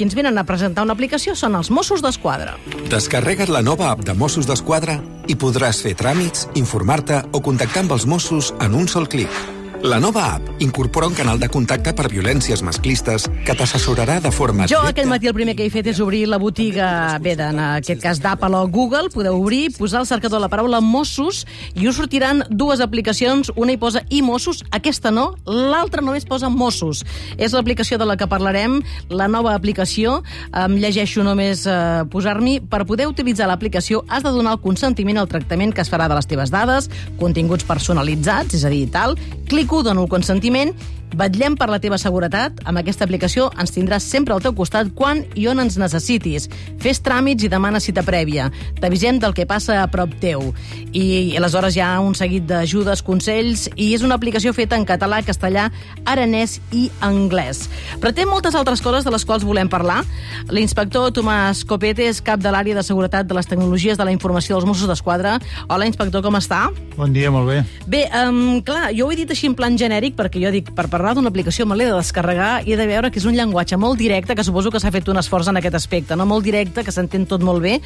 qui ens venen a presentar una aplicació són els Mossos d'Esquadra. Descarrega't la nova app de Mossos d'Esquadra i podràs fer tràmits, informar-te o contactar amb els Mossos en un sol clic. La nova app incorpora un canal de contacte per violències masclistes que t'assessorarà de forma Jo directa. aquell matí el primer que he fet és obrir la botiga, bé, en aquest cas d'Apple o Google, podeu obrir, posar al cercador la paraula Mossos i us sortiran dues aplicacions, una hi posa i Mossos, aquesta no, l'altra només posa Mossos. És l'aplicació de la que parlarem, la nova aplicació, em llegeixo només eh, posar-m'hi, per poder utilitzar l'aplicació has de donar el consentiment al tractament que es farà de les teves dades, continguts personalitzats, és a dir, tal, clico, dono el consentiment, vetllem per la teva seguretat. Amb aquesta aplicació ens tindràs sempre al teu costat quan i on ens necessitis. Fes tràmits i demana cita prèvia. T'avisem del que passa a prop teu. I aleshores hi ha un seguit d'ajudes, consells, i és una aplicació feta en català, castellà, aranès i anglès. Però té moltes altres coses de les quals volem parlar. L'inspector Tomàs Copete és cap de l'àrea de seguretat de les tecnologies de la informació dels Mossos d'Esquadra. Hola, inspector, com està? Bon dia, molt bé. Bé, um, clar, jo ho he dit així en plan genèric perquè jo dic, per parlar d'una aplicació me l'he de descarregar i he de veure que és un llenguatge molt directe, que suposo que s'ha fet un esforç en aquest aspecte, no molt directe, que s'entén tot molt bé,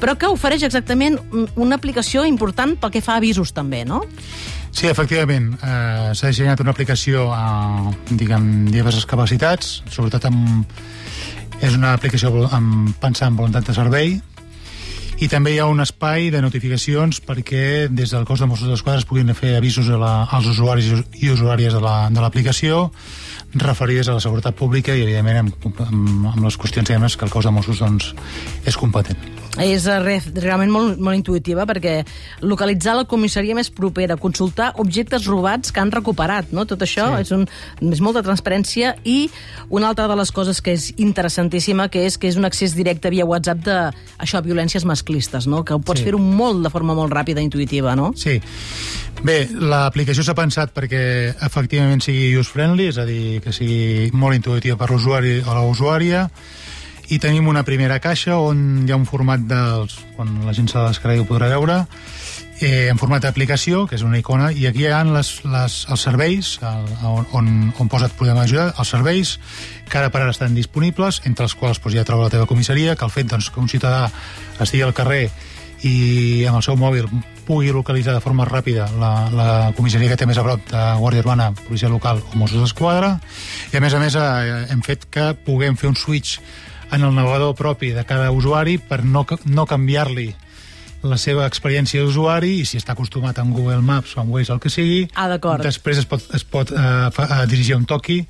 però que ofereix exactament un- una aplicació important pel que fa a avisos també, no? Sí, efectivament, eh, s'ha dissenyat una aplicació eh, diguem, diverses capacitats, sobretot amb, és una aplicació amb, pensant en voluntat de servei, i també hi ha un espai de notificacions perquè des del cos de Mossos d'Esquadra es puguin fer avisos a la, als usuaris i usuàries de la- de l'aplicació referides a la seguretat pública i, evidentment, amb, amb, amb les qüestions diguem, que el cos de Mossos doncs, és competent. És eh, re, realment molt, molt intuïtiva perquè localitzar la comissaria més propera, consultar objectes robats que han recuperat, no? Tot això Sí. és, un, és molta transparència i una altra de les coses que és interessantíssima que és que és un accés directe via WhatsApp de això, violències masclistes, no? Que ho pots Sí. fer-ho molt de forma molt ràpida i intuïtiva, no? Sí. Bé, l'aplicació s'ha pensat perquè efectivament sigui user-friendly, és a dir, que sigui molt intuïtiva per l'usuari o la usuària, i tenim una primera caixa on hi ha un format dels... quan la gent se ho podrà veure, eh, en format d'aplicació, que és una icona, i aquí hi ha les, les, els serveis, el, on, on, on posa et podem ajudar, els serveis que ara per ara estan disponibles, entre els quals doncs, ja troba la teva comissaria, que el fet doncs, que un ciutadà estigui al carrer i amb el seu mòbil pugui localitzar de forma ràpida la, la comissaria que té més a prop de Guàrdia Urbana, Policia Local o Mossos d'Esquadra. I a més a més eh, hem fet que puguem fer un switch en el navegador propi de cada usuari per no, no canviar-li la seva experiència d'usuari i si està acostumat en Google Maps o en Waze el que sigui, Ah, després es pot, es pot eh, fa, eh, dirigir un toqui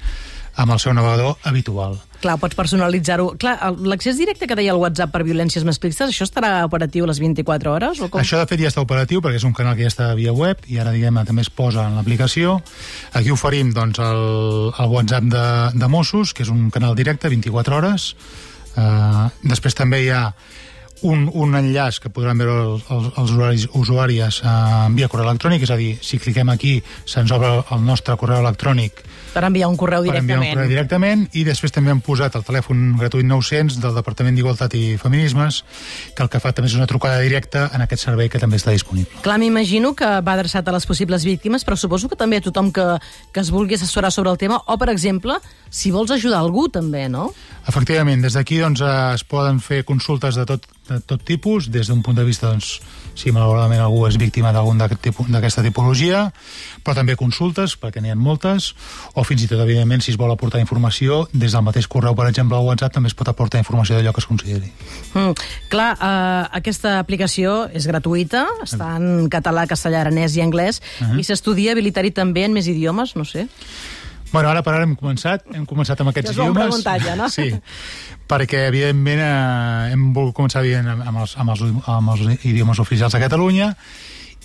amb el seu navegador habitual. Clar, pots personalitzar-ho. Clar, l'accés directe que deia el WhatsApp per violències masclistes, això estarà operatiu les 24 hores? O com? Això, de fet, ja està operatiu, perquè és un canal que ja està via web, i ara, diguem també es posa en l'aplicació. Aquí oferim, doncs, el, el WhatsApp de, de Mossos, que és un canal directe, 24 hores. Uh, després també hi ha un, un enllaç que podran veure els, els, els usuaris, usuàries uh, via correu electrònic, és a dir, si cliquem aquí se'ns obre el nostre correu electrònic Per enviar un correu per enviar un directament. correu directament i després també hem posat el telèfon gratuït 900 del Departament d'Igualtat i Feminismes que el que fa també és una trucada directa en aquest servei que també està disponible. Clar, m'imagino que va adreçat a les possibles víctimes, però suposo que també a tothom que, que es vulgui assessorar sobre el tema, o, per exemple, si vols ajudar algú, també, no? Efectivament, des d'aquí doncs, eh, es poden fer consultes de tot, de tot tipus, des d'un punt de vista, doncs, si malauradament algú és víctima d'algun d'aquesta tipologia, però també consultes, perquè n'hi ha moltes, o fins i tot, evidentment, si es vol aportar informació, des del mateix correu, per exemple, al WhatsApp, també es pot aportar informació d'allò que es consideri. Mm, clar, eh, aquesta aplicació és gratuïta, està en català, castellà, aranès i anglès, uh -huh. i s'estudia habilitar-hi també en més idiomes, no sé. Bueno, ara per ara hem començat, hem començat amb aquests Ja idiomes. preguntatge, no? Sí, perquè evidentment eh, hem volgut començar evident, amb, amb, els, amb, els, amb els idiomes oficials de Catalunya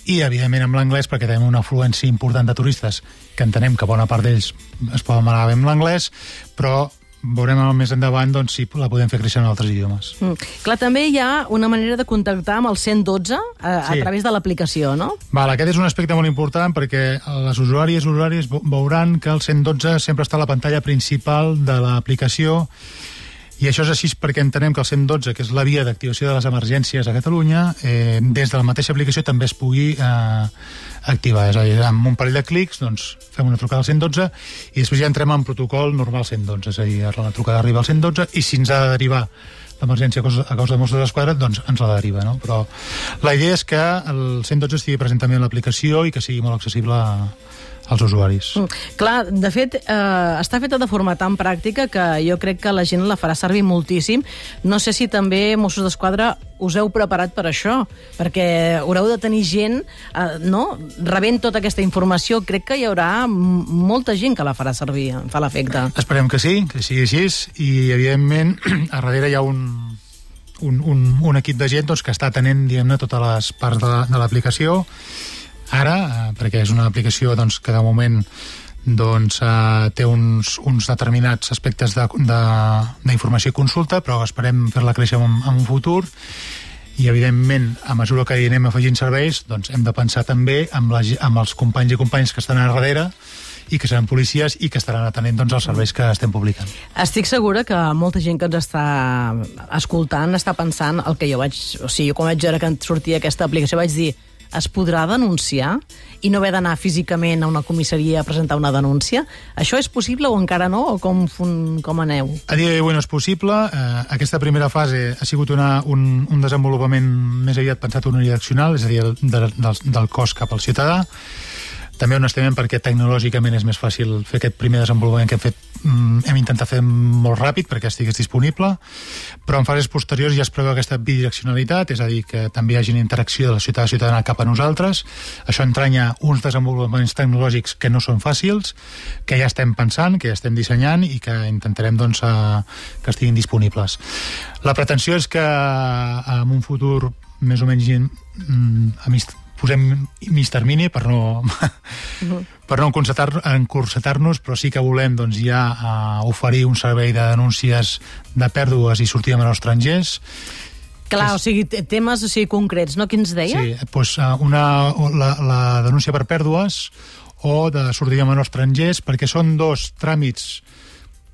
i evidentment amb l'anglès perquè tenim una afluència important de turistes que entenem que bona part d'ells es poden manar bé amb l'anglès, però veurem més endavant doncs, si la podem fer créixer en altres idiomes. Mm. Clar, també hi ha una manera de contactar amb el 112 a, a Sí. través de l'aplicació, no? Val, aquest és un aspecte molt important perquè les usuàries i usuaris veuran que el 112 sempre està a la pantalla principal de l'aplicació I això és així perquè entenem que el 112, que és la via d'activació de les emergències a Catalunya, eh, des de la mateixa aplicació també es pugui eh, activar. És a dir, amb un parell de clics doncs, fem una trucada al 112 i després ja entrem en protocol normal 112, és a dir, la trucada arriba al 112 i si ens ha de derivar l'emergència a causa, de Mossos d'Esquadra, doncs ens la deriva, no? Però la idea és que el 112 estigui present també en l'aplicació i que sigui molt accessible a, als usuaris. Mm, clar, de fet, eh, està feta de forma tan pràctica que jo crec que la gent la farà servir moltíssim. No sé si també Mossos d'Esquadra us heu preparat per això, perquè haureu de tenir gent, eh, no?, rebent tota aquesta informació. Crec que hi haurà molta gent que la farà servir, fa l'efecte. Esperem que sí, que sigui així, i evidentment a darrere hi ha un, un, un, un equip de gent doncs, que està atenent, diguem-ne, totes les parts de, de l'aplicació, ara, eh, perquè és una aplicació doncs, que de moment doncs, eh, té uns, uns determinats aspectes d'informació i consulta, però esperem fer-la créixer en, en un futur i evidentment a mesura que hi anem afegint serveis doncs hem de pensar també amb, la, amb els companys i companyes que estan a darrere i que seran policies i que estaran atenent doncs, els serveis que estem publicant. Estic segura que molta gent que ens està escoltant està pensant el que jo vaig... O sigui, quan vaig veure que sortia aquesta aplicació vaig dir es podrà denunciar i no haver d'anar físicament a una comissaria a presentar una denúncia? Això és possible o encara no? O com, com aneu? A dia d'avui no és possible. Eh, aquesta primera fase ha sigut una, un, un desenvolupament més aviat pensat unidireccional, és a dir, de, del, del cos cap al ciutadà també honestament perquè tecnològicament és més fàcil fer aquest primer desenvolupament que hem fet mm, hem intentat fer molt ràpid perquè estigués disponible però en fases posteriors ja es preveu aquesta bidireccionalitat és a dir, que també hi hagi interacció de la ciutat ciutadana cap a nosaltres. Això entranya uns desenvolupaments tecnològics que no són fàcils que ja estem pensant, que ja estem dissenyant i que intentarem doncs, que estiguin disponibles. La pretensió és que en un futur més o menys mm, a mig posem mig termini per no, -huh. per no encursetar-nos, però sí que volem doncs, ja uh, oferir un servei de denúncies de pèrdues i sortir amb els estrangers. Clar, és... o sigui, temes o sigui, concrets, no? Quins deia? Sí, doncs, una, la, la denúncia per pèrdues o de sortir amb estrangers, perquè són dos tràmits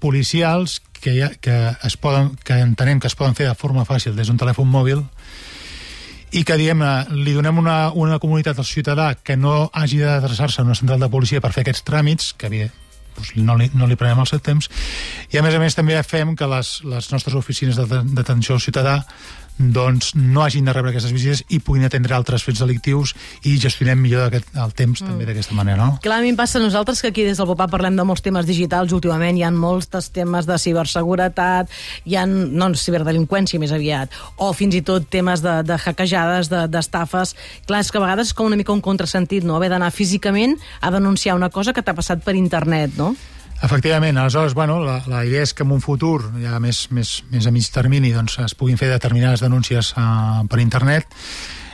policials que, ha, que, es poden, que entenem que es poden fer de forma fàcil des d'un telèfon mòbil i que diem, li donem una, una comunitat al ciutadà que no hagi d'adreçar-se a una central de policia per fer aquests tràmits, que havia, doncs no, li, no li prenem el seu temps, i a més a més també fem que les, les nostres oficines d'atenció al ciutadà doncs no hagin de rebre aquestes visites i puguin atendre altres fets delictius i gestionem millor aquest, el temps mm. també d'aquesta manera, no? Clar, a mi em passa a nosaltres que aquí des del Popà parlem de molts temes digitals últimament, hi ha molts temes de ciberseguretat, hi ha no, ciberdelinqüència més aviat, o fins i tot temes de, de hackejades, d'estafes. De, Clar, és que a vegades és com una mica un contrasentit, no? Haver d'anar físicament a denunciar una cosa que t'ha passat per internet, no? Efectivament, aleshores, bueno, la, la idea és que en un futur, ja més, més, més a mig termini, doncs, es puguin fer determinades denúncies uh, per internet,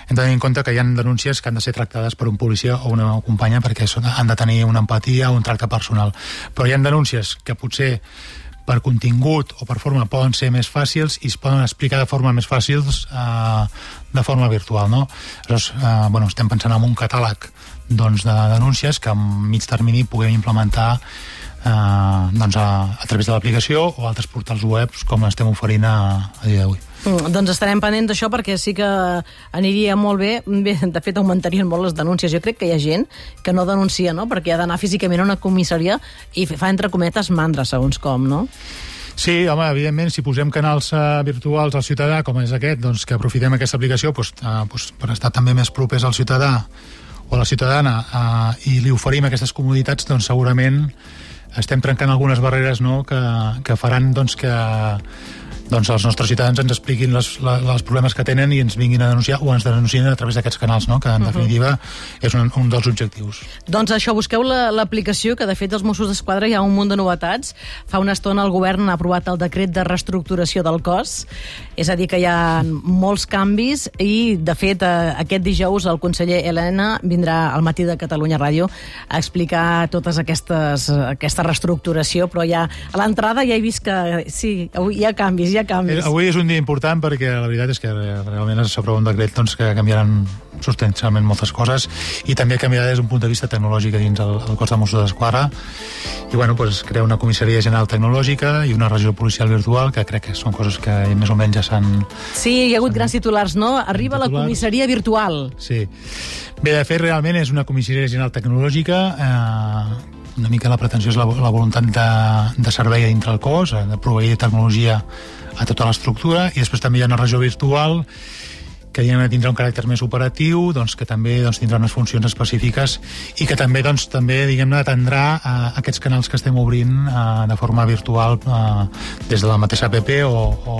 hem de tenir en compte que hi ha denúncies que han de ser tractades per un policia o una companya perquè són, han de tenir una empatia o un tracte personal. Però hi ha denúncies que potser per contingut o per forma poden ser més fàcils i es poden explicar de forma més fàcils eh, de forma virtual. No? Aleshores, eh, bueno, estem pensant en un catàleg doncs, de denúncies que en mig termini puguem implementar eh, doncs a, a través de l'aplicació o altres portals webs com estem oferint a, a dia d'avui. Mm, doncs estarem pendents d'això perquè sí que aniria molt bé. bé. De fet, augmentarien molt les denúncies. Jo crec que hi ha gent que no denuncia, no? Perquè ha d'anar físicament a una comissaria i fa, entre cometes, mandra, segons com, no? Sí, home, evidentment, si posem canals uh, virtuals al ciutadà, com és aquest, doncs que aprofitem aquesta aplicació pues, uh, pues, per estar també més propers al ciutadà o a la ciutadana uh, i li oferim aquestes comoditats, doncs segurament estem trencant algunes barreres no, que, que faran doncs, que doncs els nostres ciutadans ens expliquin les, les, els problemes que tenen i ens vinguin a denunciar o ens denuncien a través d'aquests canals, no? que en uh -huh. definitiva és un, un dels objectius. Doncs això, busqueu l'aplicació, la, que de fet els Mossos d'Esquadra hi ha un munt de novetats. Fa una estona el govern ha aprovat el decret de reestructuració del cos, és a dir, que hi ha molts canvis i, de fet, eh, aquest dijous el conseller Helena vindrà al matí de Catalunya Ràdio a explicar totes aquestes, aquesta reestructuració, però ja a l'entrada ja he vist que sí, hi ha canvis, hi ha canvis. Avui és un dia important perquè la veritat és que realment s'aprova un decret doncs, que canviaran substancialment moltes coses i també canviar des d'un punt de vista tecnològic dins el, el cos de Mossos d'Esquadra i bueno, pues, crear una comissaria general tecnològica i una regió policial virtual que crec que són coses que més o menys ja s'han... Sí, hi ha hagut grans titulars, no? Arriba la Titulars. comissaria virtual. Sí. Bé, de fet, realment és una comissaria general tecnològica eh, una mica la pretensió és la, la voluntat de, de servei dintre el cos, eh, de proveir tecnologia a tota l'estructura, i després també hi ha una regió virtual que diguem, tindrà un caràcter més operatiu, doncs, que també doncs, tindrà unes funcions específiques i que també doncs, també diguem-ne atendrà a aquests canals que estem obrint eh, de forma virtual eh, des de la mateixa app o, o,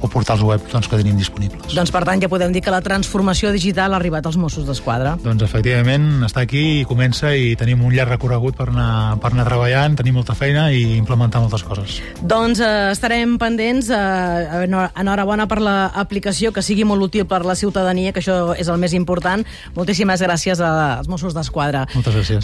o portals web doncs, que tenim disponibles. Doncs, per tant, ja podem dir que la transformació digital ha arribat als Mossos d'Esquadra. Doncs efectivament està aquí i comença i tenim un llarg recorregut per anar, per anar treballant, tenim molta feina i implementar moltes coses. Doncs eh, estarem pendents. Eh, enhor- enhorabona per l'aplicació, que sigui molt útil per la ciutadania, que això és el més important. Moltíssimes gràcies als Mossos d'Esquadra. Moltes gràcies.